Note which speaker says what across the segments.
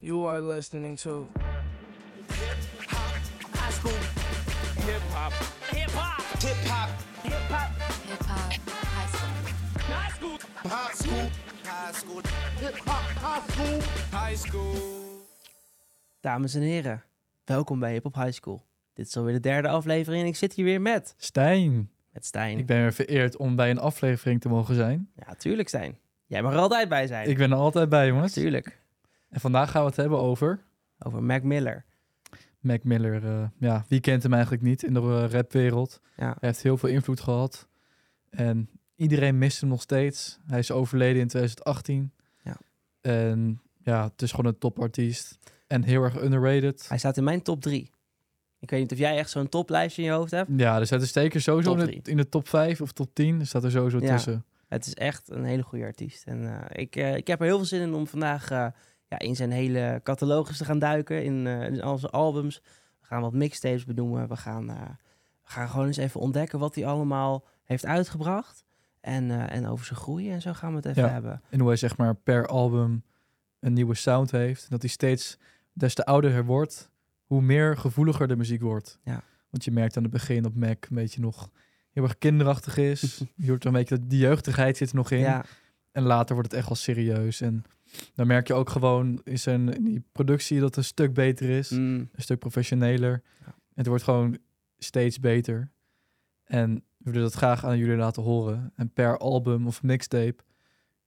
Speaker 1: You are listening to
Speaker 2: High school.
Speaker 1: hip hop.
Speaker 2: Hip hop.
Speaker 3: Hip hop,
Speaker 2: Hip hop.
Speaker 4: Hip hop high school.
Speaker 2: High school.
Speaker 3: high school, high school,
Speaker 2: Hip hop. High school.
Speaker 3: high school.
Speaker 5: Dames en heren, welkom bij Hip Hop High School. Dit is alweer de derde aflevering en ik zit hier weer met,
Speaker 6: Stijn,
Speaker 5: met Stijn.
Speaker 6: ik ben weer vereerd om bij een aflevering te mogen zijn.
Speaker 5: Ja, tuurlijk Stijn. Jij mag er altijd bij zijn.
Speaker 6: Ik ben er altijd bij, jongens.
Speaker 5: Tuurlijk.
Speaker 6: En vandaag gaan we het hebben over
Speaker 5: Over Mac Miller.
Speaker 6: Mac Miller. eh, ja, wie kent hem eigenlijk niet in de eh, rapwereld?
Speaker 5: Ja.
Speaker 6: Hij heeft heel veel invloed gehad. En iedereen mist hem nog steeds. Hij is overleden in 2018.
Speaker 5: Ja.
Speaker 6: En ja, het is gewoon een topartiest. En heel erg underrated.
Speaker 5: Hij staat in mijn top drie. Ik weet niet of jij echt zo'n toplijstje in je hoofd hebt.
Speaker 6: Ja, dus hij is zeker sowieso in de, in de top 5 of top 10. staat er sowieso
Speaker 5: Ja.
Speaker 6: tussen.
Speaker 5: Het is echt een hele goede artiest. En eh, ik, ik heb er heel veel zin in om vandaag ja, in zijn hele catalogus te gaan duiken. In, eh, in al zijn albums. We gaan wat mixtapes benoemen. We gaan, eh, we gaan gewoon eens even ontdekken wat hij allemaal heeft uitgebracht. En, eh, en over zijn groei en zo gaan we het even
Speaker 6: Ja.
Speaker 5: hebben.
Speaker 6: En hoe hij zeg maar per album een nieuwe sound heeft. En dat hij steeds, des te ouder hij wordt, hoe meer gevoeliger de muziek wordt.
Speaker 5: Ja.
Speaker 6: Want je merkt aan het begin op Mac een beetje nog heel erg kinderachtig is. je hoort een beetje dat die jeugdigheid zit er nog in.
Speaker 5: Ja,
Speaker 6: En later wordt het echt wel serieus. En dan merk je ook gewoon in, zijn, in die productie dat het een stuk beter is.
Speaker 5: mm,
Speaker 6: Een stuk professioneler.
Speaker 5: Ja.
Speaker 6: En het wordt gewoon steeds beter. En we willen dat graag aan jullie laten horen. En per album of mixtape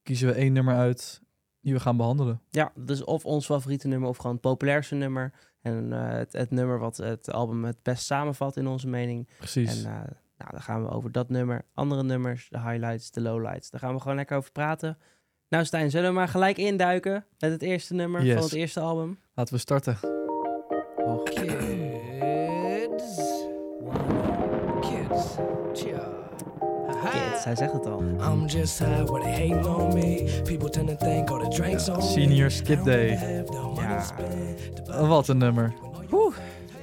Speaker 6: kiezen we één nummer uit die we gaan behandelen.
Speaker 5: ja, dus of ons favoriete nummer of gewoon het populairste nummer. En eh, het, het nummer wat het album het best samenvat in onze mening.
Speaker 6: Precies.
Speaker 5: En eh, nou, dan gaan we over dat nummer, andere nummers, de highlights, de lowlights. Daar gaan we gewoon lekker over praten. Nou Stijn, zullen we maar gelijk induiken met het eerste nummer
Speaker 6: Yes.
Speaker 5: van het eerste album?
Speaker 6: Laten we starten.
Speaker 1: Kids. Kids.
Speaker 5: Kids, hij zegt het al.
Speaker 1: I'm just high where they hating on me. People tend to think all the drinks on me.
Speaker 6: Senior Skip Day.
Speaker 5: Ja,
Speaker 6: wat een nummer.
Speaker 5: Oeh.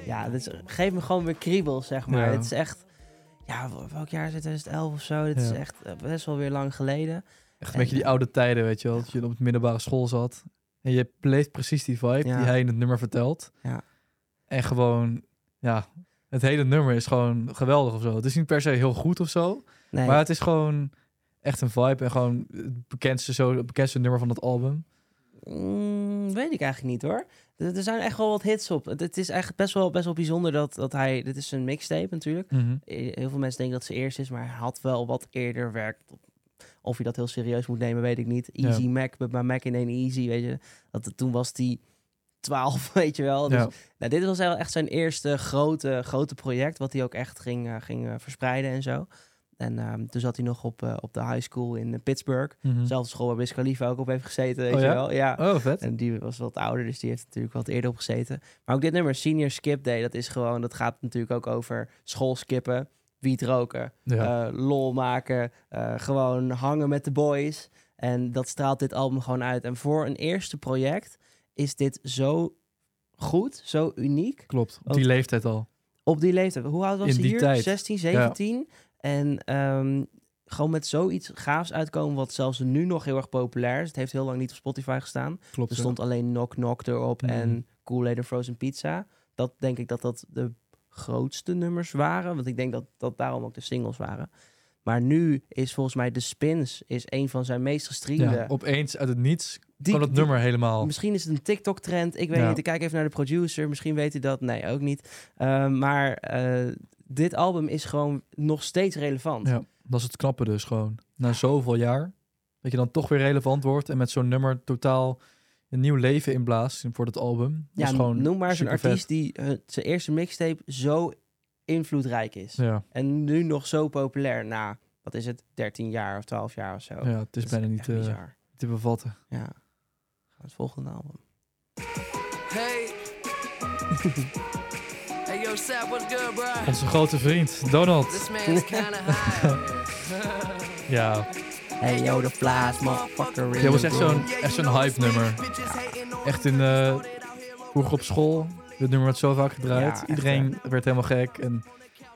Speaker 5: ja dit is, geef me gewoon weer kriebels, zeg maar.
Speaker 6: Ja.
Speaker 5: Het is echt, ja, wel- welk jaar is het? 2011 of zo? Dit is echt eh, best wel weer lang geleden.
Speaker 6: Echt een beetje die oude tijden, weet je wel. Dat je op de middelbare school zat. En je beleeft precies die vibe die hij in het nummer vertelt.
Speaker 5: Ja.
Speaker 6: En gewoon, ja, het hele nummer is gewoon geweldig of zo. Het is niet per se heel goed of zo.
Speaker 5: Nee,
Speaker 6: Maar het is gewoon echt een vibe. En gewoon het bekendste, zo, het bekendste nummer van het album.
Speaker 5: Mm, weet ik eigenlijk niet hoor. Er zijn echt wel wat hits op. Het, het is echt best wel, best wel bijzonder dat, dat hij... Dit is een mixtape natuurlijk.
Speaker 6: Mhm.
Speaker 5: Heel veel mensen denken dat ze eerst is, maar hij had wel wat eerder werk. Of je dat heel serieus moet nemen, weet ik niet. Easy
Speaker 6: Ja.
Speaker 5: Mac, met mijn Mac in één Easy, weet je. Dat, toen was die 12, weet je wel. Dus,
Speaker 6: Ja.
Speaker 5: nou, dit was echt zijn eerste grote, grote project, wat hij ook echt ging, eh, ging eh, verspreiden en zo. En ehm, toen zat hij nog op, eh, op de high school in Pittsburgh.
Speaker 6: Mhm.
Speaker 5: Zelfde school waar Wiz Khalifa ook op heeft gezeten, weet
Speaker 6: Oh
Speaker 5: je
Speaker 6: ja?
Speaker 5: wel. Ja.
Speaker 6: Oh, vet.
Speaker 5: En die was wat ouder, dus die heeft natuurlijk wat eerder op gezeten. Maar ook dit nummer, Senior Skip Day, dat is gewoon, dat gaat natuurlijk ook over school skippen, wiet roken,
Speaker 6: Ja.
Speaker 5: eh, lol maken, eh, gewoon hangen met de boys. En dat straalt dit album gewoon uit. En voor een eerste project is dit zo goed, zo uniek.
Speaker 6: Klopt. Op die leeftijd al.
Speaker 5: Op die leeftijd. Hoe oud was
Speaker 6: In
Speaker 5: hij
Speaker 6: die
Speaker 5: hier?
Speaker 6: tijd.
Speaker 5: 16, 17. En ehm, gewoon met zoiets gaafs uitkomen, wat zelfs nu nog heel erg populair is. Het heeft heel lang niet op Spotify gestaan.
Speaker 6: Klopt.
Speaker 5: Er
Speaker 6: ja.
Speaker 5: stond alleen Knock Knock erop
Speaker 6: Mhm.
Speaker 5: en Kool-Aid en Frozen Pizza. Dat denk ik dat dat de grootste nummers waren. Want ik denk dat dat daarom ook de singles waren. Maar nu is volgens mij De Spins is een van zijn meest gestreamde.
Speaker 6: ja, opeens uit het niets
Speaker 5: Die-
Speaker 6: kwam het
Speaker 5: die-
Speaker 6: nummer helemaal.
Speaker 5: Misschien is het een TikTok-trend. Ik weet
Speaker 6: Ja.
Speaker 5: niet. Ik kijk even naar de producer. Misschien weet hij dat. Nee, ook niet. Uh, maar uh, dit album is gewoon nog steeds relevant.
Speaker 6: Ja, dat is het knappe dus gewoon. Na zoveel jaar, dat je dan toch weer relevant wordt en met zo'n nummer totaal een nieuw leven inblaast voor het album. Dat
Speaker 5: Ja,
Speaker 6: is gewoon
Speaker 5: noem maar zo'n
Speaker 6: supervet.
Speaker 5: artiest die uh, zijn eerste mixtape zo invloedrijk is.
Speaker 6: Ja,
Speaker 5: En nu nog zo populair na, wat is het, 13 jaar of 12 jaar of zo.
Speaker 6: ja, het is
Speaker 5: Dat
Speaker 6: bijna
Speaker 5: echt
Speaker 6: niet eh,
Speaker 5: bizar.
Speaker 6: te bevatten.
Speaker 5: Ja. Het volgende album.
Speaker 1: Hey. hey, yo, Sap, what's good, bro?
Speaker 6: Onze grote vriend, Donald.
Speaker 1: This man's kinda high.
Speaker 6: Ja,
Speaker 5: Hey yo, motherfucker. in
Speaker 6: dit was echt zo'n echt zo'n hype nummer. Echt in eh vroeger op school. Dit nummer werd zo vaak gedraaid.
Speaker 5: Ja, echt,
Speaker 6: Iedereen werd helemaal gek. En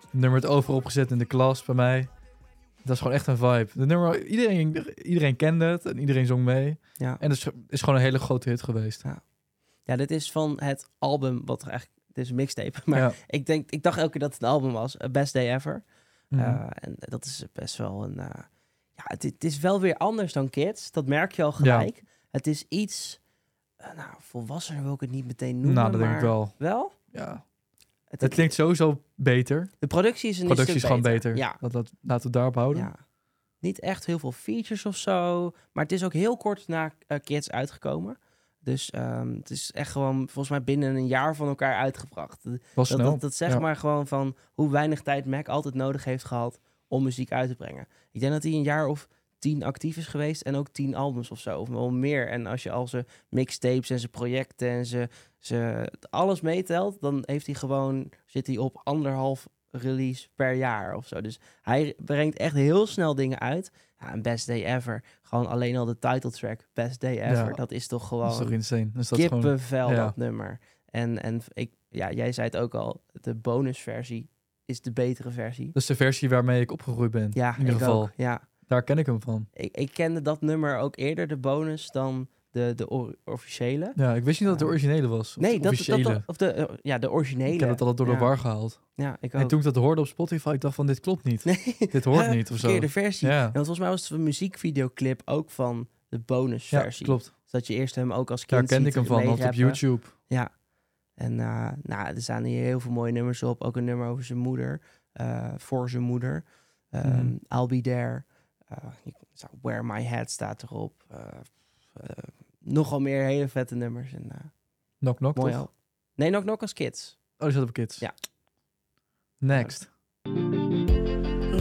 Speaker 6: het nummer werd overal opgezet in de klas bij mij. Dat is gewoon echt een vibe. De nummer, iedereen, iedereen kende het en iedereen zong mee.
Speaker 5: Ja.
Speaker 6: En het is, is gewoon een hele grote hit geweest.
Speaker 5: Ja, dit is van het album, wat er eigenlijk... Dit is een mixtape, maar
Speaker 6: ja.
Speaker 5: ik, denk, ik dacht elke keer dat het een album was. eh, Best Day Ever. Eh, en dat is best wel een... ja, het, het is wel weer anders dan Kids. Dat merk je al gelijk. Het is iets... eh, nou, volwassener wil ik het niet meteen noemen,
Speaker 6: nou, dat denk
Speaker 5: maar
Speaker 6: ik wel.
Speaker 5: Wel?
Speaker 6: Ja.
Speaker 5: Het,
Speaker 6: Het klinkt sowieso beter.
Speaker 5: de productie is een
Speaker 6: productie is gewoon beter.
Speaker 5: Ja,
Speaker 6: Dat, dat, laten we het daarop houden.
Speaker 5: ja. Niet echt heel veel features of zo. Maar het is ook heel kort na eh, Kids uitgekomen. Dus ehm, het is echt gewoon volgens mij binnen een jaar van elkaar uitgebracht.
Speaker 6: Was
Speaker 5: Dat,
Speaker 6: snel.
Speaker 5: dat,
Speaker 6: Ja.
Speaker 5: maar gewoon van hoe weinig tijd Mac altijd nodig heeft gehad om muziek uit te brengen. Ik denk dat hij een jaar of tien actief is geweest en ook tien albums of zo, of wel meer. En als je al zijn mixtapes en zijn projecten en zijn, zijn alles meetelt, dan heeft hij gewoon zit hij op anderhalf release per jaar of zo. Dus hij brengt echt heel snel dingen uit. Ja, en Best Day Ever, gewoon alleen al de title track, Best Day Ever,
Speaker 6: Ja.
Speaker 5: dat is toch
Speaker 6: Dat
Speaker 5: gewoon
Speaker 6: is toch insane. Dus dat gewoon...
Speaker 5: kippenvel
Speaker 6: ja.
Speaker 5: dat nummer. En, en ik, ja, jij zei het ook al, de bonusversie is de betere versie.
Speaker 6: Dat is de versie waarmee ik opgegroeid ben.
Speaker 5: Ja,
Speaker 6: in ieder
Speaker 5: ik
Speaker 6: geval.
Speaker 5: ook. Ja,
Speaker 6: Daar ken ik hem van.
Speaker 5: ik, ik kende dat nummer ook eerder, de bonus, dan de, de or- officiële.
Speaker 6: Ja, ik wist niet dat het de originele was. Of
Speaker 5: Nee,
Speaker 6: de
Speaker 5: dat,
Speaker 6: officiële.
Speaker 5: dat, of de, eh, ja, de originele.
Speaker 6: ik heb het altijd door de
Speaker 5: ja.
Speaker 6: war gehaald.
Speaker 5: Ja, ik ook.
Speaker 6: En toen ik dat hoorde op Spotify, ik dacht van dit klopt niet.
Speaker 5: nee,
Speaker 6: Dit hoort niet of zo.
Speaker 5: verkeerde versie.
Speaker 6: Ja.
Speaker 5: En want volgens mij was het een muziekvideoclip ook van de
Speaker 6: Ja,
Speaker 5: bonusversie.
Speaker 6: klopt.
Speaker 5: Dus dat je eerst hem ook als
Speaker 6: Daar
Speaker 5: kind
Speaker 6: kende ik hem van, op. YouTube.
Speaker 5: En eh, nou, er staan hier heel veel mooie nummers op. Ook een nummer over zijn moeder. eh, voor zijn moeder. Ehm,
Speaker 6: Mhm.
Speaker 5: I'll Be There. Eh, Where My Head staat erop. Nogal meer hele vette nummers. En, eh,
Speaker 6: Knock Knock,
Speaker 5: mooi
Speaker 6: toch?
Speaker 5: al. Nee, nog nog als kids.
Speaker 6: Oh, die zat op Kids.
Speaker 5: Ja.
Speaker 6: Next.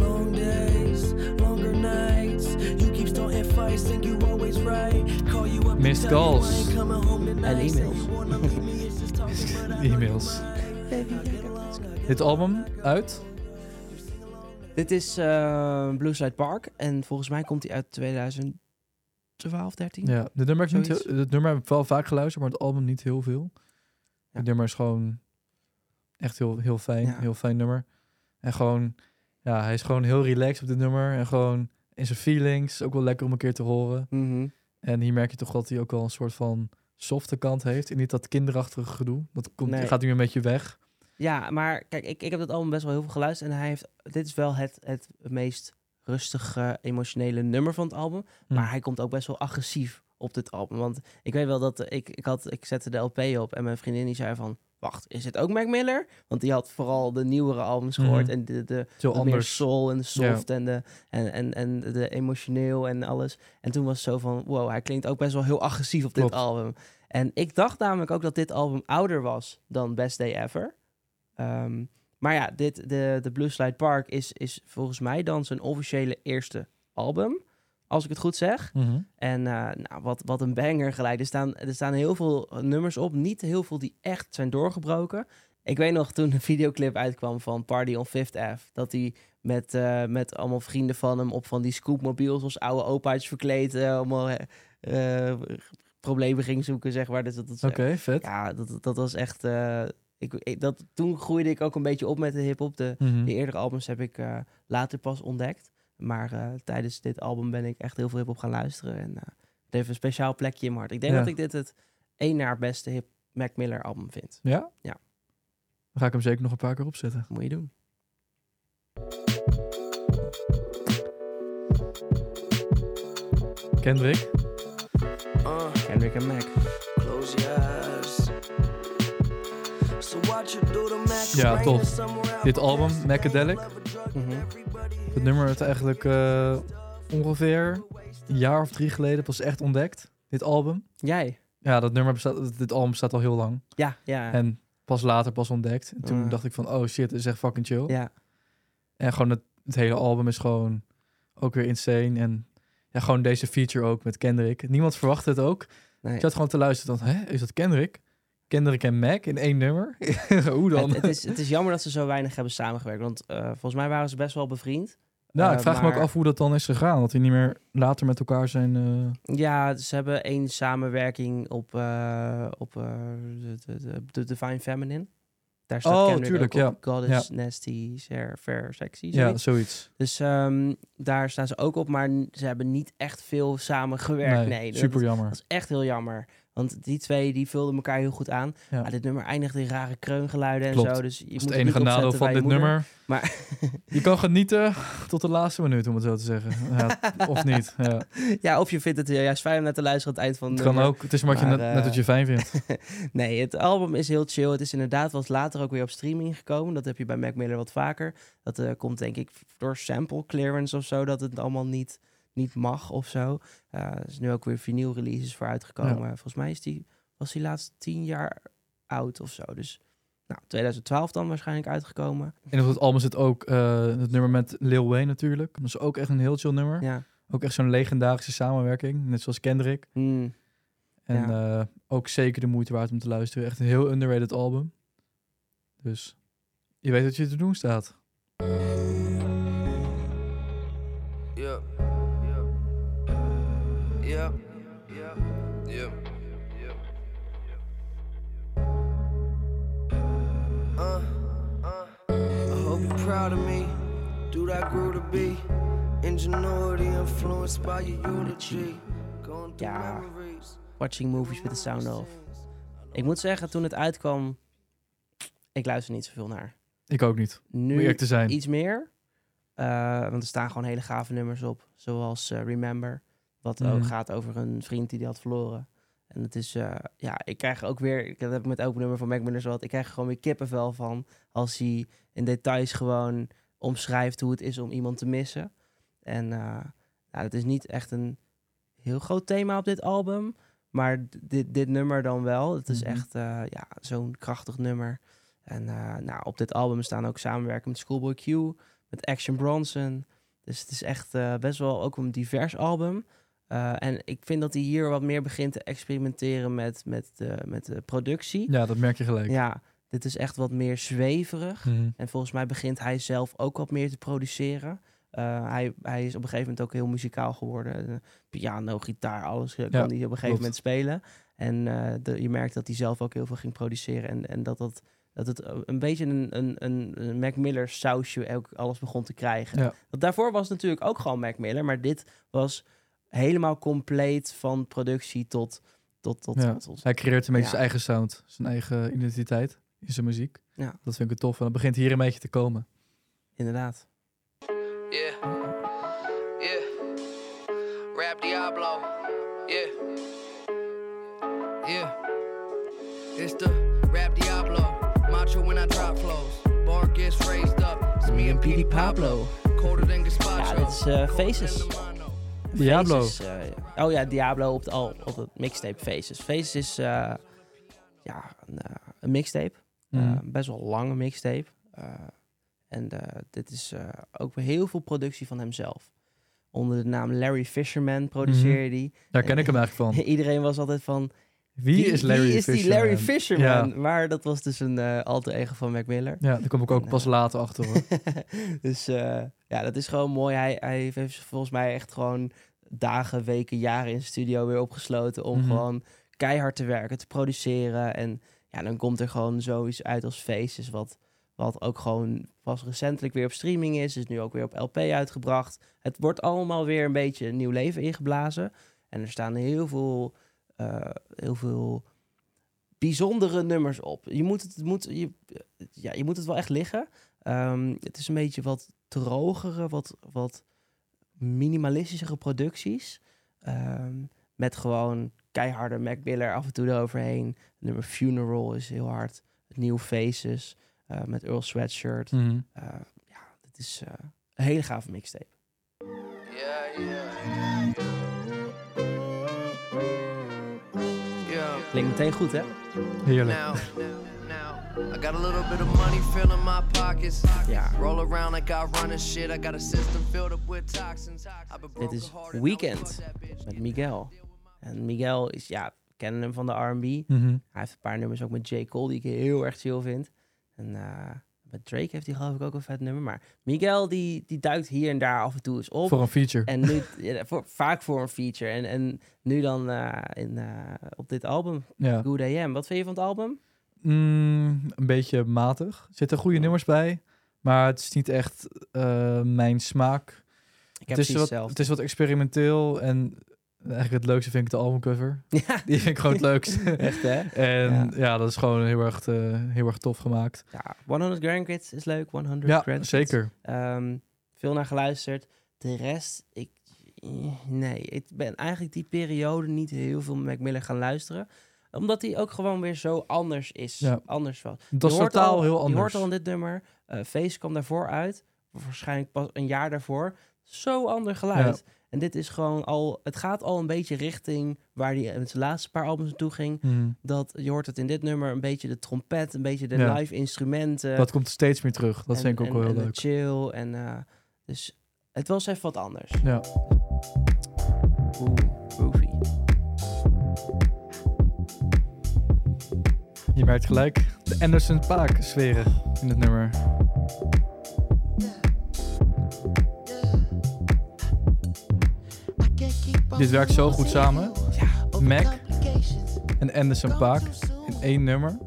Speaker 1: Long days, longer nights. You keep starting fights, think you always right. Call you up,
Speaker 6: Missed calls.
Speaker 5: En e-mails.
Speaker 6: E-mails. Dit album uit?
Speaker 5: Dit is eh Blue Slide Park. En volgens mij komt hij uit 2012, 13.
Speaker 6: Ja, dit nummer, heb ik niet heel, dit nummer heb ik wel vaak geluisterd, maar het album niet heel veel.
Speaker 5: Ja.
Speaker 6: Het nummer is gewoon echt heel, heel fijn.
Speaker 5: Ja.
Speaker 6: Heel fijn nummer. En gewoon, ja, hij is gewoon heel relaxed op dit nummer. En gewoon in zijn feelings. Ook wel lekker om een keer te horen.
Speaker 5: Mhm.
Speaker 6: En hier merk je toch dat hij ook wel een soort van softe kant heeft. En niet dat kinderachtige gedoe. Dat komt,
Speaker 5: Nee.
Speaker 6: gaat nu een beetje weg.
Speaker 5: Ja, maar kijk, ik, ik heb het album best wel heel veel geluisterd. En hij heeft, dit is wel het, het meest rustige, emotionele nummer van het album.
Speaker 6: Hm.
Speaker 5: Maar hij komt ook best wel agressief op dit album. Want ik weet wel dat ik, ik, had, ik zette de LP op en mijn vriendin die zei van... Wacht, is het ook Mac Miller? Want die had vooral de nieuwere albums gehoord.
Speaker 6: Mhm.
Speaker 5: En de, de, meer soul en de soft en, de, en, en, en de emotioneel en alles. En toen was het zo van, wow, hij klinkt ook best wel heel agressief op dit album. En ik dacht namelijk ook dat dit album ouder was dan Best Day Ever. Ehm, maar ja, dit, de, de Blue Slide Park is, is volgens mij dan zijn officiële eerste album. Als ik het goed zeg.
Speaker 6: Mhm.
Speaker 5: En eh, nou, wat, wat een banger gelijk. Er staan, er staan heel veel nummers op. Niet heel veel die echt zijn doorgebroken. Ik weet nog toen een videoclip uitkwam van Party on Fifth Ave. Dat hij met, eh, met allemaal vrienden van hem op van die scoopmobiels als oude opa's verkleed. eh, allemaal problemen ging zoeken, zeg maar. Dus dat, dat,
Speaker 6: Oké, vet.
Speaker 5: Ja, dat, dat was echt... ik, ik- dat, toen groeide ik ook een beetje op met de hip-hop. De,
Speaker 6: Mhm.
Speaker 5: de eerdere albums heb ik later pas ontdekt. Maar eh, tijdens dit album ben ik echt heel veel hip-hop gaan luisteren. En eh, het heeft een speciaal plekje in mijn hart. Ik denk
Speaker 6: Ja.
Speaker 5: dat ik dit het één naar beste hip Mac Miller album vind.
Speaker 6: Ja?
Speaker 5: Ja.
Speaker 6: Dan ga ik hem zeker nog een paar keer opzetten.
Speaker 5: Moet je doen.
Speaker 6: Kendrick.
Speaker 1: Uh,
Speaker 5: Kendrick en Mac.
Speaker 1: close your eyes.
Speaker 6: Ja, tof. Dit album, Macadelic.
Speaker 5: Mhm.
Speaker 6: Het nummer werd eigenlijk eh, ongeveer een jaar of drie geleden pas echt ontdekt. Dit album.
Speaker 5: Jij?
Speaker 6: Ja, dat nummer bestaat, dit album bestaat al heel lang.
Speaker 5: Ja, ja.
Speaker 6: En pas later pas ontdekt. En toen
Speaker 5: Ah.
Speaker 6: dacht ik van, oh shit, dit is echt fucking chill.
Speaker 5: ja.
Speaker 6: En gewoon het, het hele album is gewoon ook weer insane. En ja, gewoon deze feature ook met Kendrick. Niemand verwachtte het ook.
Speaker 5: Nee.
Speaker 6: Ik zat gewoon te luisteren. Dan, hè, is dat Kendrick? Kendrick en Mac in één nummer? Hoe dan?
Speaker 5: Het, het, is, het is jammer dat ze zo weinig hebben samengewerkt. Want eh, volgens mij waren ze best wel bevriend.
Speaker 6: nou, ik
Speaker 5: eh,
Speaker 6: vraag me ook af hoe dat dan is gegaan. Dat die niet meer later met elkaar zijn... eh,
Speaker 5: Ja, ze hebben één samenwerking op, op de, de, de, de Divine Feminine. Daar staat
Speaker 6: Oh,
Speaker 5: Kendrick
Speaker 6: tuurlijk,
Speaker 5: ook op.
Speaker 6: ja.
Speaker 5: God is nasty, fair, fair, sexy.
Speaker 6: ja,
Speaker 5: zoiets. Dus ehm, daar staan ze ook op, maar ze hebben niet echt veel samen gewerkt. Nee,
Speaker 6: Nee,
Speaker 5: dat-
Speaker 6: super jammer.
Speaker 5: Dat is echt heel jammer. Want die twee die vulden elkaar heel goed aan.
Speaker 6: Ja.
Speaker 5: Maar dit nummer eindigt in rare kreungeluiden en zo. Dus je
Speaker 6: Dat is
Speaker 5: moet
Speaker 6: het enige nadeel van dit
Speaker 5: moeder.
Speaker 6: nummer.
Speaker 5: Maar
Speaker 6: Je kan genieten tot de laatste minuut, om het zo te zeggen. Ja, of niet. Ja.
Speaker 5: ja, of je vindt het juist fijn om naar te luisteren aan het eind van
Speaker 6: Het kan ook. Het is maar, wat je net,
Speaker 5: eh,
Speaker 6: net wat je fijn vindt.
Speaker 5: nee, het album is heel chill. Het is inderdaad wat later ook weer op streaming gekomen. Dat heb je bij Mac Miller wat vaker. Dat eh, komt denk ik door sample clearance of zo. Dat het allemaal niet, niet mag of zo. Eh, er is nu ook weer vinyl releases voor uitgekomen.
Speaker 6: Ja.
Speaker 5: Volgens mij is die, was die laatst tien jaar oud of zo. Dus nou, 2012 dan waarschijnlijk uitgekomen.
Speaker 6: En op het album zit ook eh, het nummer met Lil Wayne natuurlijk. Dat is ook echt een heel chill nummer.
Speaker 5: Ja.
Speaker 6: Ook echt zo'n legendarische samenwerking. Net zoals Kendrick.
Speaker 5: Hmm.
Speaker 6: En eh, ook zeker de moeite waard om te luisteren. Echt een heel underrated album. Dus je weet wat je te doen staat.
Speaker 3: Yeah. Yeah. Yeah. Yeah. Uh, uh. I hope you're proud of me. Do that grew to be. Ingenuity influenced by your eulogy. Going through
Speaker 5: Ja.
Speaker 3: memories.
Speaker 5: Watching movies with the sound of. Ik moet zeggen, toen het uitkwam, ik luister niet zoveel naar.
Speaker 6: Ik ook niet.
Speaker 5: Nu
Speaker 6: te zijn.
Speaker 5: iets meer. Eh, want er staan gewoon hele gave nummers op. Zoals eh, Remember. Wat ook gaat over een vriend die die had verloren. En het is, eh, ja, ik krijg ook weer, ik- dat heb ik met elk nummer van Mac Miller zo wat, ik krijg er gewoon weer kippenvel van. Als hij in details gewoon omschrijft hoe het is om iemand te missen. En eh nou, het is niet echt een heel groot thema op dit album. Maar dit, dit nummer dan wel. Het is
Speaker 6: Mhm.
Speaker 5: echt eh, ja, zo'n krachtig nummer. En nou, op dit album staan ook samenwerken met Schoolboy Q, met Action Bronson. Dus het is echt best wel ook een divers album. Eh, en ik vind dat hij hier wat meer begint te experimenteren met, met, de, met de productie.
Speaker 6: Ja, dat merk je gelijk.
Speaker 5: Ja, dit is echt wat meer zweverig.
Speaker 6: Mhm.
Speaker 5: En volgens mij begint hij zelf ook wat meer te produceren. Eh, hij, hij is op een gegeven moment ook heel muzikaal geworden. Eh, piano, gitaar, alles kan
Speaker 6: Ja,
Speaker 5: hij op een gegeven
Speaker 6: klopt.
Speaker 5: moment spelen. En de, je merkt dat hij zelf ook heel veel ging produceren. En, en dat, dat, dat het een beetje een, een, een, een Mac Miller sausje ook alles begon te krijgen.
Speaker 6: Ja.
Speaker 5: Want daarvoor was het natuurlijk ook gewoon Mac Miller. Maar dit was helemaal compleet van productie tot... tot, tot,
Speaker 6: Ja.
Speaker 5: tot-
Speaker 6: Hij creëert een beetje
Speaker 5: Ja.
Speaker 6: zijn eigen sound, zijn eigen identiteit in zijn muziek.
Speaker 5: Ja.
Speaker 6: Dat vind ik tof. En dat begint hier een beetje te komen.
Speaker 5: inderdaad.
Speaker 3: Yeah. Yeah. Rap Diablo. Yeah. Yeah. It's the Rap Diablo. Macho when I drop flows. Bar gets raised up. It's me and Petey Pablo. Colder than.
Speaker 5: Ja, dit is
Speaker 3: Colder
Speaker 5: Faces.
Speaker 6: Diablo.
Speaker 5: Faces, eh, oh ja, Diablo op, de, al, op het mixtape Faces. Faces is eh, ja, een, eh, een mixtape.
Speaker 6: Mhm.
Speaker 5: best wel lange mixtape. En dit is ook heel veel productie van hemzelf. Onder de naam Larry Fisherman produceerde die.
Speaker 6: Daar ken ik hem eigenlijk van.
Speaker 5: Iedereen was altijd van...
Speaker 6: Wie is Larry
Speaker 5: wie is die Larry
Speaker 6: Fisherman?
Speaker 5: Fisherman?
Speaker 6: Ja.
Speaker 5: Maar dat was dus een eh alter ego van Mac Miller.
Speaker 6: Ja, daar kom ik ook
Speaker 5: En,
Speaker 6: pas later achter hoor.
Speaker 5: dus ja, dat is gewoon mooi. Hij, hij heeft volgens mij echt gewoon dagen, weken, jaren in studio weer opgesloten om
Speaker 6: Mhm.
Speaker 5: gewoon keihard te werken, te produceren. En ja, dan komt er gewoon zoiets uit als Faces, wat, wat ook gewoon pas recentelijk weer op streaming is. Is nu ook weer op LP uitgebracht. Het wordt allemaal weer een beetje een nieuw leven ingeblazen. En er staan heel veel, eh, heel veel bijzondere nummers op. Je moet het, het moet, je, ja, je moet het wel echt liggen. Ehm, het is een beetje wat drogere, wat, wat minimalistischere producties. Ehm, met gewoon keiharde Mac Miller af en toe eroverheen. Het nummer Funeral is heel hard. Het nieuwe Faces eh, met Earl Sweatshirt. Eh, ja, dit is eh, een hele gave mixtape.
Speaker 3: Yeah, yeah. Yeah.
Speaker 5: Klinkt meteen goed, hè?
Speaker 6: Heerlijk.
Speaker 3: Now, now, I got a little bit of money filling my pockets.
Speaker 5: Ja.
Speaker 3: Roll around like I run and shit. I got a system filled up with toxins.
Speaker 5: Dit is Weekend met Miguel. En Miguel is, ja, we kennen hem van de R&B.
Speaker 6: Mhm.
Speaker 5: Hij heeft een paar nummers ook met J. Cole die ik heel erg chill vind. En eh, met Drake heeft hij geloof ik ook een vet nummer. Maar Miguel die, die duikt hier en daar af en toe eens op.
Speaker 6: Voor een feature.
Speaker 5: En nu, ja, voor, vaak voor een feature. En, en nu dan eh, in, eh, op dit album,
Speaker 6: Ja.
Speaker 5: Good AM. Wat vind je van het album?
Speaker 6: Mm, een beetje matig. Er zitten goede nummers bij. Maar het is niet echt eh, mijn smaak.
Speaker 5: Ik heb
Speaker 6: Het is, wat,
Speaker 5: hetzelfde.
Speaker 6: het is wat experimenteel. En Eigenlijk het leukste vind ik de albumcover.
Speaker 5: Ja,
Speaker 6: Die vind ik gewoon het leukst.
Speaker 5: echt hè?
Speaker 6: en
Speaker 5: Ja.
Speaker 6: ja. dat is gewoon heel erg, eh, heel erg tof gemaakt.
Speaker 5: Ja, 100 Grandkids is leuk. 100
Speaker 6: Ja,
Speaker 5: Grandkids.
Speaker 6: zeker.
Speaker 5: Ehm, veel naar geluisterd. De rest, ik, nee, ik ben eigenlijk die periode niet heel veel Mac Miller gaan luisteren. Omdat hij ook gewoon weer zo anders is.
Speaker 6: Ja.
Speaker 5: Anders was.
Speaker 6: Dat is
Speaker 5: Je
Speaker 6: totaal
Speaker 5: al-
Speaker 6: heel
Speaker 5: Je
Speaker 6: anders.
Speaker 5: hoort al in dit nummer. eh Face kwam daarvoor uit. Waarschijnlijk pas een jaar daarvoor. Zo ander geluid. En dit is gewoon al... Het gaat al een beetje richting waar hij met zijn laatste paar albums naartoe ging.
Speaker 6: Mhm.
Speaker 5: Dat, je hoort het in dit nummer een beetje de trompet, een beetje de
Speaker 6: Ja.
Speaker 5: live instrumenten.
Speaker 6: Dat komt steeds meer terug. Dat
Speaker 5: en-
Speaker 6: vind ik ook
Speaker 5: en-
Speaker 6: wel heel
Speaker 5: en
Speaker 6: leuk.
Speaker 5: chill. En, eh, dus het was even wat anders.
Speaker 6: Ja.
Speaker 5: Oeh,
Speaker 6: Je merkt gelijk de Anderson Paak sferen in het nummer. Dit werkt zo goed samen. Mac en Anderson Paak in één nummer.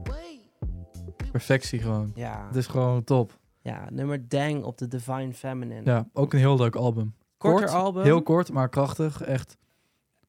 Speaker 6: Perfectie gewoon.
Speaker 5: Ja,
Speaker 6: Het is gewoon top.
Speaker 5: ja, nummer Dang op de Divine Feminine.
Speaker 6: Ja, ook een heel leuk album.
Speaker 5: Korter
Speaker 6: Kort,
Speaker 5: album.
Speaker 6: Heel kort, maar krachtig. Echt,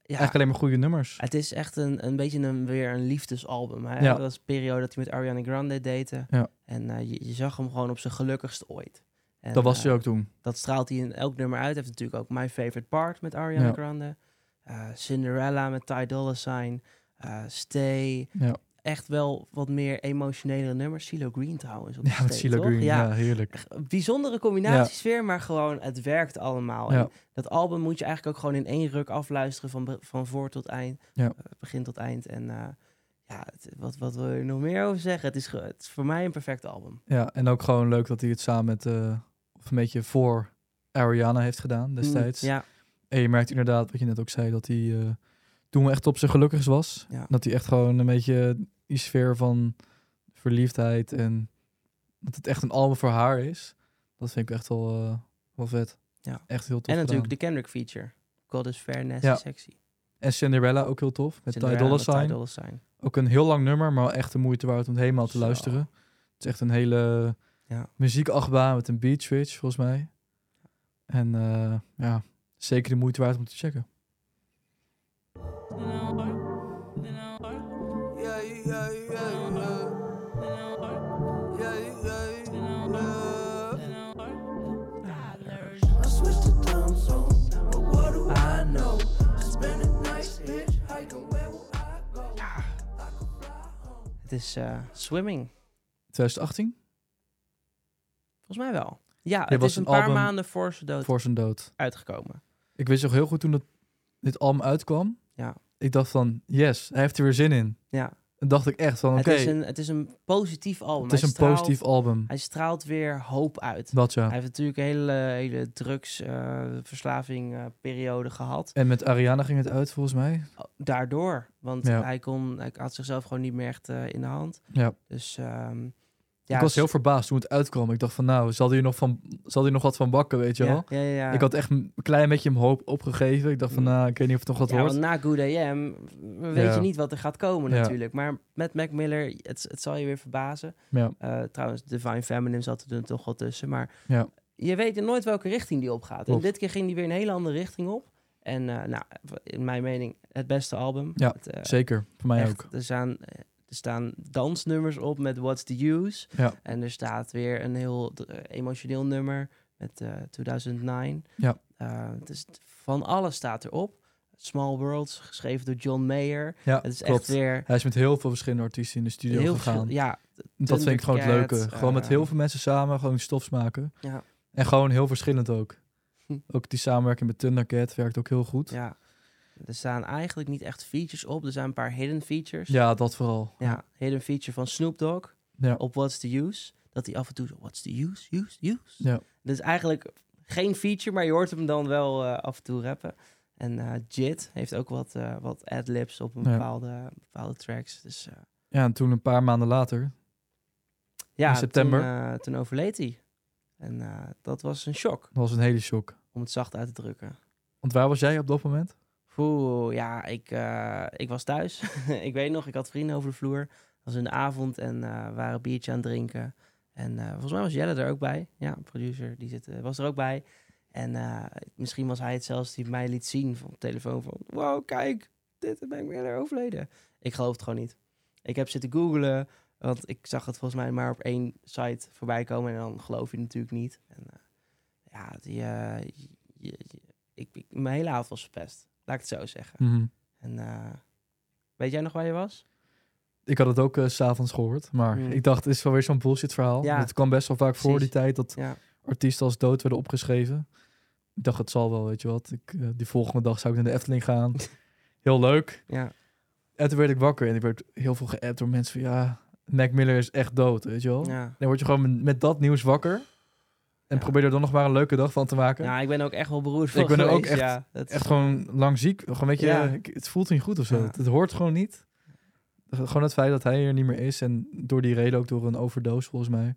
Speaker 6: eigenlijk alleen maar goede nummers.
Speaker 5: Het is echt een, een beetje een, weer een liefdesalbum. Hè?
Speaker 6: Ja.
Speaker 5: Dat was de periode dat hij met Ariana Grande date.
Speaker 6: Ja.
Speaker 5: En eh, je, je zag hem gewoon op zijn gelukkigst ooit. En,
Speaker 6: Dat was
Speaker 5: eh,
Speaker 6: hij ook toen.
Speaker 5: Dat straalt hij in elk nummer uit. Hij heeft natuurlijk ook My Favorite Part met Ariana
Speaker 6: Ja.
Speaker 5: Grande. Eh, Cinderella met Ty Dolla Sign. eh, Stay.
Speaker 6: Ja,
Speaker 5: Echt wel wat meer emotionele nummers. CeeLo Green trouwens. Op de
Speaker 6: ja met
Speaker 5: toch?
Speaker 6: Green.
Speaker 5: Ja,
Speaker 6: Ja, heerlijk.
Speaker 5: Bijzondere combinatiesfeer, maar gewoon het werkt allemaal.
Speaker 6: Ja.
Speaker 5: En dat album moet je eigenlijk ook gewoon in één ruk afluisteren van, van voor tot eind.
Speaker 6: Ja.
Speaker 5: eh, begin tot eind. En eh, ja, het- wat, wat wil je nog meer over zeggen? Het is, het is voor mij een perfect album.
Speaker 6: Ja, en ook gewoon leuk dat hij het samen met, eh, of een beetje voor Ariana heeft gedaan destijds.
Speaker 5: Mm, ja,
Speaker 6: En je merkt inderdaad, wat je net ook zei, dat hij toen echt op zijn gelukkigst was.
Speaker 5: Ja.
Speaker 6: Dat hij echt gewoon een beetje die sfeer van verliefdheid en dat het echt een album voor haar is. Dat vind ik echt wel, eh, wel vet.
Speaker 5: Ja.
Speaker 6: Echt heel tof
Speaker 5: en natuurlijk de. Kendrick feature. God is fair, nasty,
Speaker 6: Ja.
Speaker 5: sexy.
Speaker 6: En Cinderella ook heel tof, met Ty Dolla Sign.
Speaker 5: Sign.
Speaker 6: Ook een heel lang nummer, maar wel echt de moeite waard om het helemaal te
Speaker 5: Zo.
Speaker 6: luisteren. Het is echt een hele
Speaker 5: Ja.
Speaker 6: muziekachtbaan met een beat switch, volgens mij. En eh, ja, zeker de moeite waard om te checken.
Speaker 5: Het is eh, Swimming.
Speaker 6: 2018,
Speaker 5: Volgens mij wel. Ja, het
Speaker 6: was
Speaker 5: is een paar maanden voor zijn dood
Speaker 6: voor zijn dood.
Speaker 5: uitgekomen.
Speaker 6: Ik wist nog heel goed toen dat, dit album uitkwam.
Speaker 5: Ja.
Speaker 6: Ik dacht van, yes, hij heeft er weer zin in.
Speaker 5: Ja.
Speaker 6: Dacht ik echt van, oké,
Speaker 5: Het, is een, het is een positief album.
Speaker 6: het is
Speaker 5: Hij
Speaker 6: een
Speaker 5: straalt-
Speaker 6: positief album.
Speaker 5: Hij straalt weer hoop uit.
Speaker 6: Dat ja.
Speaker 5: Hij heeft natuurlijk een hele, hele drugsverslaving eh, periode gehad.
Speaker 6: En met Ariana ging het uit, volgens mij.
Speaker 5: Daardoor. Want
Speaker 6: Ja.
Speaker 5: hij, kon, hij had zichzelf gewoon niet meer echt eh, in de hand.
Speaker 6: Ja.
Speaker 5: Dus ehm, ja,
Speaker 6: ik was
Speaker 5: s-
Speaker 6: heel verbaasd toen het uitkwam. Ik dacht van, nou, zal hij nog, van, zal hij nog wat van bakken, weet je wel?
Speaker 5: ja, ja.
Speaker 6: Ik had echt een klein beetje hem hoop opgegeven. Ik dacht van,
Speaker 5: Mm.
Speaker 6: nou, ik weet niet of het nog wat wordt.
Speaker 5: want na Good AM weet je niet wat er gaat komen natuurlijk. Maar met Mac Miller, het, het zal je weer verbazen.
Speaker 6: Ja,
Speaker 5: Eh, trouwens, Divine Feminine zat er toch wel tussen. Maar je weet nooit welke richting die opgaat. En dit keer ging die weer een hele andere richting op. En eh, nou, in mijn mening het beste album.
Speaker 6: Ja,
Speaker 5: Het, eh,
Speaker 6: zeker. Voor mij
Speaker 5: echt,
Speaker 6: ook.
Speaker 5: Er er staan dansnummers op met What's the Use.
Speaker 6: Ja.
Speaker 5: En er staat weer een heel eh, emotioneel nummer met eh 2009.
Speaker 6: Ja.
Speaker 5: Eh, dus van alles staat erop. Small Worlds, geschreven door John Mayer.
Speaker 6: Ja,
Speaker 5: Het is
Speaker 6: klopt.
Speaker 5: echt weer
Speaker 6: Hij is met heel veel verschillende artiesten in de studio
Speaker 5: heel
Speaker 6: gegaan.
Speaker 5: Ja,
Speaker 6: dat vind ik gewoon het leuke. Gewoon met
Speaker 5: eh,
Speaker 6: heel veel mensen samen, gewoon stofs maken.
Speaker 5: Ja.
Speaker 6: En gewoon heel verschillend ook.
Speaker 5: Hm.
Speaker 6: Ook die samenwerking met Thundercat werkt ook heel goed. Ja.
Speaker 5: Er staan eigenlijk niet echt features op. Er zijn een paar hidden features.
Speaker 6: dat vooral.
Speaker 5: Ja, hidden feature van Snoop Dogg
Speaker 6: Ja.
Speaker 5: op What's the Use. Dat hij af en toe zo, What's the Use, Use, Use.
Speaker 6: Ja.
Speaker 5: Dat is eigenlijk geen feature, maar je hoort hem dan wel eh, af en toe rappen. En eh Jit heeft ook wat, eh wat ad-libs op een
Speaker 6: Ja.
Speaker 5: bepaalde, bepaalde tracks. Dus
Speaker 6: ja, en toen een paar maanden later.
Speaker 5: ja,
Speaker 6: In september.
Speaker 5: Toen, toen overleed hij. En dat was een shock,
Speaker 6: Dat was een hele shock.
Speaker 5: om het zacht uit te drukken.
Speaker 6: Want waar was jij op dat moment?
Speaker 5: Oeh, ja, ik, eh, ik was thuis. ik weet nog, ik had vrienden over de vloer. Het was in de avond en we waren biertje aan het drinken. En eh, volgens mij was Jelle er ook bij. Ja, producer, die zit, was er ook bij. En misschien was hij het zelfs die mij liet zien van de telefoon van... Wow, kijk, dit ben ik weer overleden. Ik geloof het gewoon niet. Ik heb zitten googlen, want ik zag het volgens mij maar op één site voorbij komen. En dan geloof je natuurlijk niet. En, ja, die, ik, mijn hele avond was verpest. Laat ik het zo zeggen.
Speaker 6: Mhm.
Speaker 5: En eh, weet jij nog waar je was?
Speaker 6: Ik had het ook eh, s s'avonds gehoord, maar
Speaker 5: Hmm.
Speaker 6: ik dacht, het is wel weer zo'n bullshit verhaal.
Speaker 5: Ja.
Speaker 6: Het kwam best wel vaak voor die tijd dat
Speaker 5: Ja.
Speaker 6: artiesten als dood werden opgeschreven. Ik dacht, het zal wel, weet je wat. Ik, eh, die volgende dag zou ik naar de Efteling gaan. Heel leuk.
Speaker 5: Ja.
Speaker 6: En toen werd ik wakker en ik werd heel veel geappt door mensen van, ja, Mac Miller is echt dood, weet je wel.
Speaker 5: Ja.
Speaker 6: Dan word je gewoon met, met dat nieuws wakker. En probeer er dan nog maar een leuke dag van te maken.
Speaker 5: ja, ik ben ook echt wel beroerd
Speaker 6: Ik ben er ook echt-
Speaker 5: ja, dat-
Speaker 6: Echt gewoon lang ziek. Gewoon, weet je,
Speaker 5: Ja.
Speaker 6: het voelt niet goed of zo.
Speaker 5: Ja.
Speaker 6: Het, het hoort gewoon niet. Gewoon het feit dat hij er niet meer is. En door die reden ook door een overdose, volgens mij.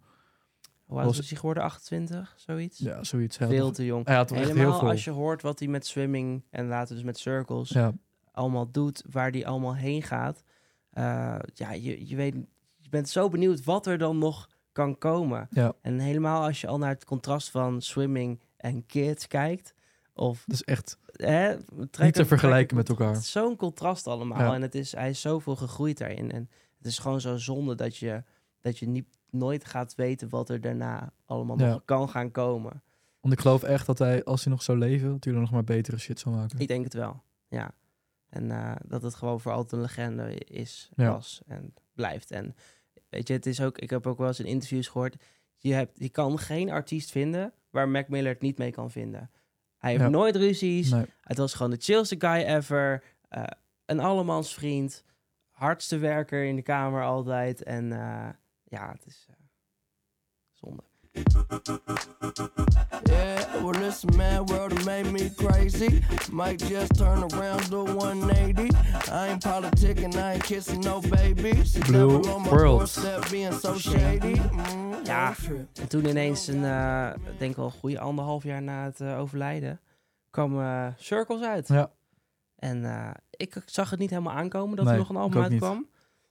Speaker 5: Hoe oud
Speaker 6: was-
Speaker 5: is hij geworden? 28, zoiets?
Speaker 6: Ja, zoiets.
Speaker 5: Veel te jong.
Speaker 6: Hij had echt
Speaker 5: Helemaal
Speaker 6: heel veel.
Speaker 5: als je hoort wat hij met swimming en later dus met circles allemaal doet, waar die allemaal heen gaat. Eh, ja, je, je weet, je bent zo benieuwd wat er dan nog kan komen.
Speaker 6: ja,
Speaker 5: En helemaal als je al naar het contrast van swimming en kids kijkt, of
Speaker 6: dat is echt...
Speaker 5: hè,
Speaker 6: Niet te vergelijken met elkaar.
Speaker 5: Zo'n contrast allemaal.
Speaker 6: Ja.
Speaker 5: En het is, hij is zoveel gegroeid daarin. En het is gewoon zo zonde dat je, dat je niet, nooit gaat weten wat er daarna allemaal
Speaker 6: Ja.
Speaker 5: nog kan gaan komen.
Speaker 6: Want ik geloof echt dat hij, als hij nog zou leven, dat hij er nog maar betere shit zou maken.
Speaker 5: Ik denk het wel, ja. En eh, dat het gewoon voor altijd een legende is,
Speaker 6: Ja.
Speaker 5: was en blijft. En weet je, het is ook, ik heb ook wel eens in interviews gehoord, je, hebt, je kan geen artiest vinden waar Mac Miller het niet mee kan vinden. Hij heeft
Speaker 6: Ja.
Speaker 5: nooit ruzies,
Speaker 6: Nee.
Speaker 5: het was gewoon de chillste guy ever, eh, een allemansvriend, hardste werker in de kamer altijd. En eh, ja, het is eh.
Speaker 3: Yeah, well, this mad world made me crazy. Might just turn around to 180. I ain't politicking, I ain't kissing no babies.
Speaker 6: Blue World.
Speaker 3: so shady. Mm,
Speaker 5: Ja. En toen ineens, een, eh, ik denk wel een goede anderhalf jaar na het eh, overlijden, kwam eh, Circles uit.
Speaker 6: Ja.
Speaker 5: En eh, ik zag het niet helemaal aankomen dat
Speaker 6: Nee,
Speaker 5: er nog een album
Speaker 6: ook niet.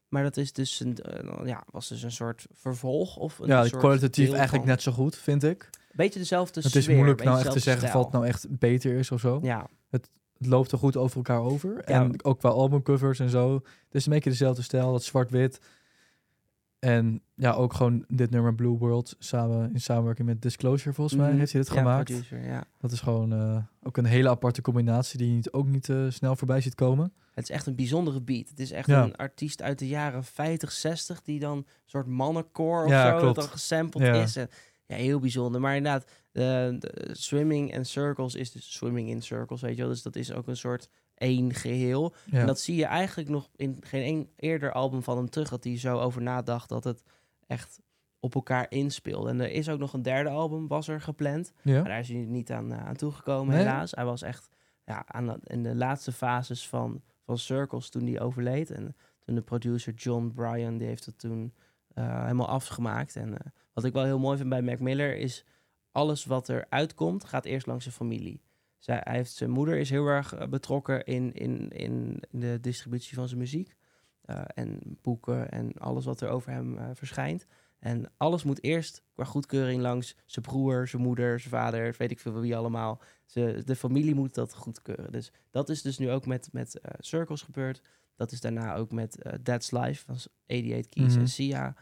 Speaker 5: Maar dat is dus een, eh, ja, was dus een soort vervolg of een
Speaker 6: Ja,
Speaker 5: soort
Speaker 6: kwalitatief eigenlijk
Speaker 5: van-
Speaker 6: net zo goed, vind ik.
Speaker 5: Beetje dezelfde
Speaker 6: het is
Speaker 5: sfeer,
Speaker 6: moeilijk nou echt te zeggen het nou echt beter is of zo.
Speaker 5: Ja,
Speaker 6: Het loopt er goed over elkaar over.
Speaker 5: Ja.
Speaker 6: En ook qua albumcovers en zo. Het is een beetje dezelfde stijl, dat zwart-wit. En ja, ook gewoon dit nummer Blue World samen in samenwerking met Disclosure volgens mij
Speaker 5: Mhm.
Speaker 6: heeft hij dit
Speaker 5: ja,
Speaker 6: gemaakt.
Speaker 5: producer, ja.
Speaker 6: Dat is gewoon eh, ook een hele aparte combinatie die je niet, ook niet eh, snel voorbij ziet komen.
Speaker 5: Het is echt een bijzondere beat. Het is echt
Speaker 6: Ja.
Speaker 5: een artiest uit de jaren 50, 60 die dan een soort mannenkoor of zo,
Speaker 6: klopt.
Speaker 5: dat dan gesampled is. En, ja, heel bijzonder. Maar inderdaad, de, swimming en circles is dus swimming in circles, weet je wel. Dus dat is ook een soort één geheel.
Speaker 6: Ja.
Speaker 5: En dat zie je eigenlijk nog in geen één eerder album van hem terug, dat hij zo over nadacht dat het echt op elkaar inspeelde. En er is ook nog een derde album, was er gepland.
Speaker 6: ja?
Speaker 5: Maar daar is hij niet aan, eh, aan toegekomen,
Speaker 6: Nee?
Speaker 5: helaas. Hij was echt ja, aan de, in de laatste fases van, van Circles toen hij overleed. En toen de producer John Bryan, die heeft het toen eh, helemaal afgemaakt. En eh, wat ik wel heel mooi vind bij Mac Miller is... alles wat er uitkomt, gaat eerst langs zijn familie. Zij, hij heeft, zijn moeder is heel erg eh, betrokken in, in, in de distributie van zijn muziek. eh, en boeken en alles wat er over hem eh, verschijnt. En alles moet eerst qua goedkeuring langs zijn broer, zijn moeder, zijn vader, weet ik veel wie allemaal. Ze, de familie moet dat goedkeuren. Dus dat is dus nu ook met, met Circles gebeurd. Dat is daarna ook met That's Life van 88 Keys
Speaker 6: Mhm.
Speaker 5: en Sia.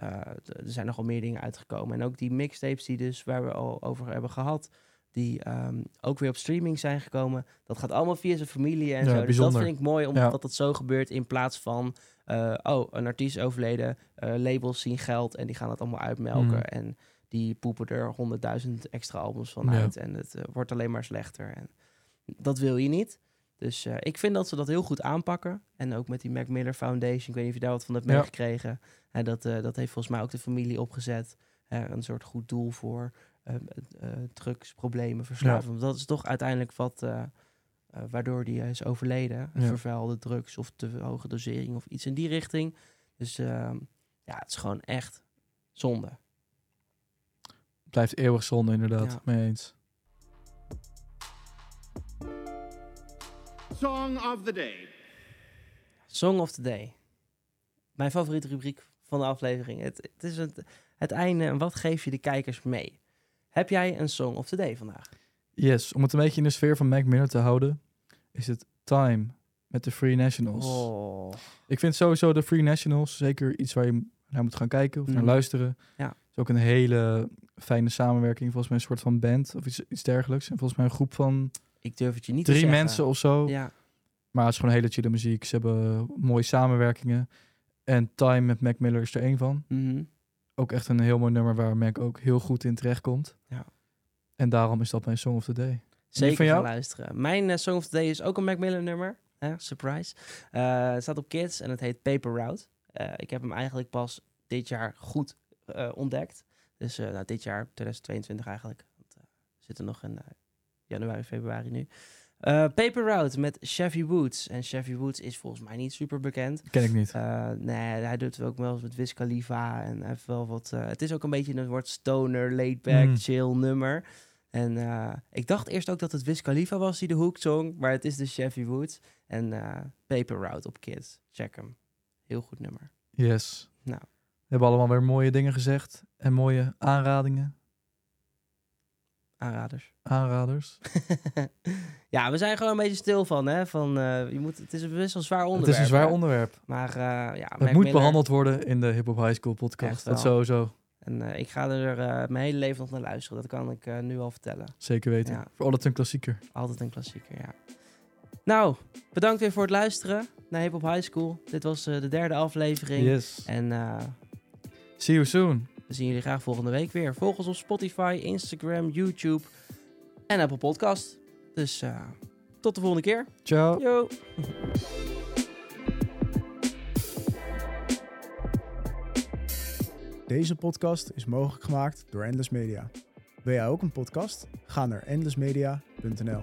Speaker 5: Eh, er zijn nogal meer dingen uitgekomen. En ook die mixtapes die dus, waar we al over hebben gehad, die ehm, ook weer op streaming zijn gekomen. Dat gaat allemaal via zijn familie en
Speaker 6: Ja,
Speaker 5: zo. Dus
Speaker 6: bijzonder.
Speaker 5: dat vind ik mooi,
Speaker 6: Ja.
Speaker 5: omdat dat zo gebeurt in plaats van... eh, oh, een artiest overleden, eh, labels zien geld en die gaan het allemaal uitmelken.
Speaker 6: Mhm.
Speaker 5: En die poepen er honderdduizend extra albums van
Speaker 6: Ja.
Speaker 5: uit. En het wordt alleen maar slechter. En dat wil je niet. Dus eh, ik vind dat ze dat heel goed aanpakken. En ook met die Mac Miller Foundation. Ik weet niet of je daar wat van hebt
Speaker 6: Ja.
Speaker 5: meegekregen. Dat, eh, dat heeft volgens mij ook de familie opgezet. Een soort goed doel voor eh, drugsproblemen, verslaving. Want Dat is toch uiteindelijk wat... waardoor die is overleden.
Speaker 6: Ja.
Speaker 5: Vervuilde drugs of te hoge dosering of iets in die richting. Dus ehm, ja, het is gewoon echt zonde.
Speaker 6: Blijft eeuwig zonde inderdaad, mee eens.
Speaker 2: Song of the day.
Speaker 5: Song of the Day. Mijn favoriete rubriek van de aflevering. Het, het is het, het einde. En wat geef je de kijkers mee? Heb jij een Song of the Day vandaag?
Speaker 6: Yes, om het een beetje in de sfeer van Mac Miller te houden, is het Time met de Free Nationals.
Speaker 5: Oh.
Speaker 6: Ik vind sowieso de Free Nationals zeker iets waar je naar moet gaan kijken of naar
Speaker 5: Mhm.
Speaker 6: luisteren.
Speaker 5: Ja.
Speaker 6: Het is ook een hele fijne samenwerking, volgens mij een soort van band of iets, iets dergelijks. En volgens mij een groep van
Speaker 5: Ik durf het je niet te
Speaker 6: drie
Speaker 5: zeggen.
Speaker 6: mensen of zo.
Speaker 5: Ja.
Speaker 6: Maar het is gewoon hele chille muziek. Ze hebben mooie samenwerkingen. En Time met Mac Miller is er één van.
Speaker 5: Mhm.
Speaker 6: Ook echt een heel mooi nummer waar Mac ook heel goed in terechtkomt.
Speaker 5: Ja.
Speaker 6: En daarom is dat mijn Song of the Day.
Speaker 5: Zeker
Speaker 6: van
Speaker 5: gaan luisteren. Mijn eh, Song of the Day is ook een Mac Miller nummer. Surprise. Eh, het staat op Kids en het heet Paper Route. Eh, ik heb hem eigenlijk pas dit jaar goed ontdekt. Dus nou, dit jaar, 2022 eigenlijk. Want, we zitten nog in eh, januari, februari nu. Eh, Paper Route met Chevy Woods. En Chevy Woods is volgens mij niet super bekend.
Speaker 6: Ken ik niet.
Speaker 5: Eh, nee, hij doet het ook wel eens met Wiz Khalifa. En heeft wel wat... eh, het is ook een beetje een soort stoner, laid-back,
Speaker 6: Mm.
Speaker 5: chill nummer. En ik dacht eerst ook dat het Wiz Khalifa was die de hook zong. Maar het is de Chevy Woods. En Paper Route op Kids. Check hem. Heel goed nummer.
Speaker 6: Yes.
Speaker 5: Nou.
Speaker 6: We hebben allemaal weer mooie dingen gezegd. En mooie aanradingen.
Speaker 5: Aanraders.
Speaker 6: Aanraders.
Speaker 5: ja, we zijn gewoon een beetje stil van, hè. Van, eh, je moet, het is een best wel zwaar onderwerp.
Speaker 6: Het is een zwaar
Speaker 5: hè.
Speaker 6: onderwerp.
Speaker 5: Maar eh, ja,
Speaker 6: Het
Speaker 5: Mac
Speaker 6: moet
Speaker 5: Miller-
Speaker 6: behandeld worden in de Hip Hop High School podcast. Dat sowieso.
Speaker 5: En eh, ik ga er eh, mijn hele leven nog naar luisteren. Dat kan ik eh, nu al vertellen.
Speaker 6: Zeker weten.
Speaker 5: Ja.
Speaker 6: Voor altijd een klassieker.
Speaker 5: Altijd een klassieker, ja. Nou, bedankt weer voor het luisteren naar Hip Hop High School. Dit was eh, de derde aflevering.
Speaker 6: Yes.
Speaker 5: En eh,
Speaker 6: See you soon.
Speaker 5: We zien jullie graag volgende week weer. Volg ons op Spotify, Instagram, YouTube en Apple Podcast. Dus eh, tot de volgende keer.
Speaker 6: Ciao.
Speaker 5: Yo!
Speaker 7: Deze podcast is mogelijk gemaakt door Endless Media. Wil jij ook een podcast? Ga naar endlessmedia.nl.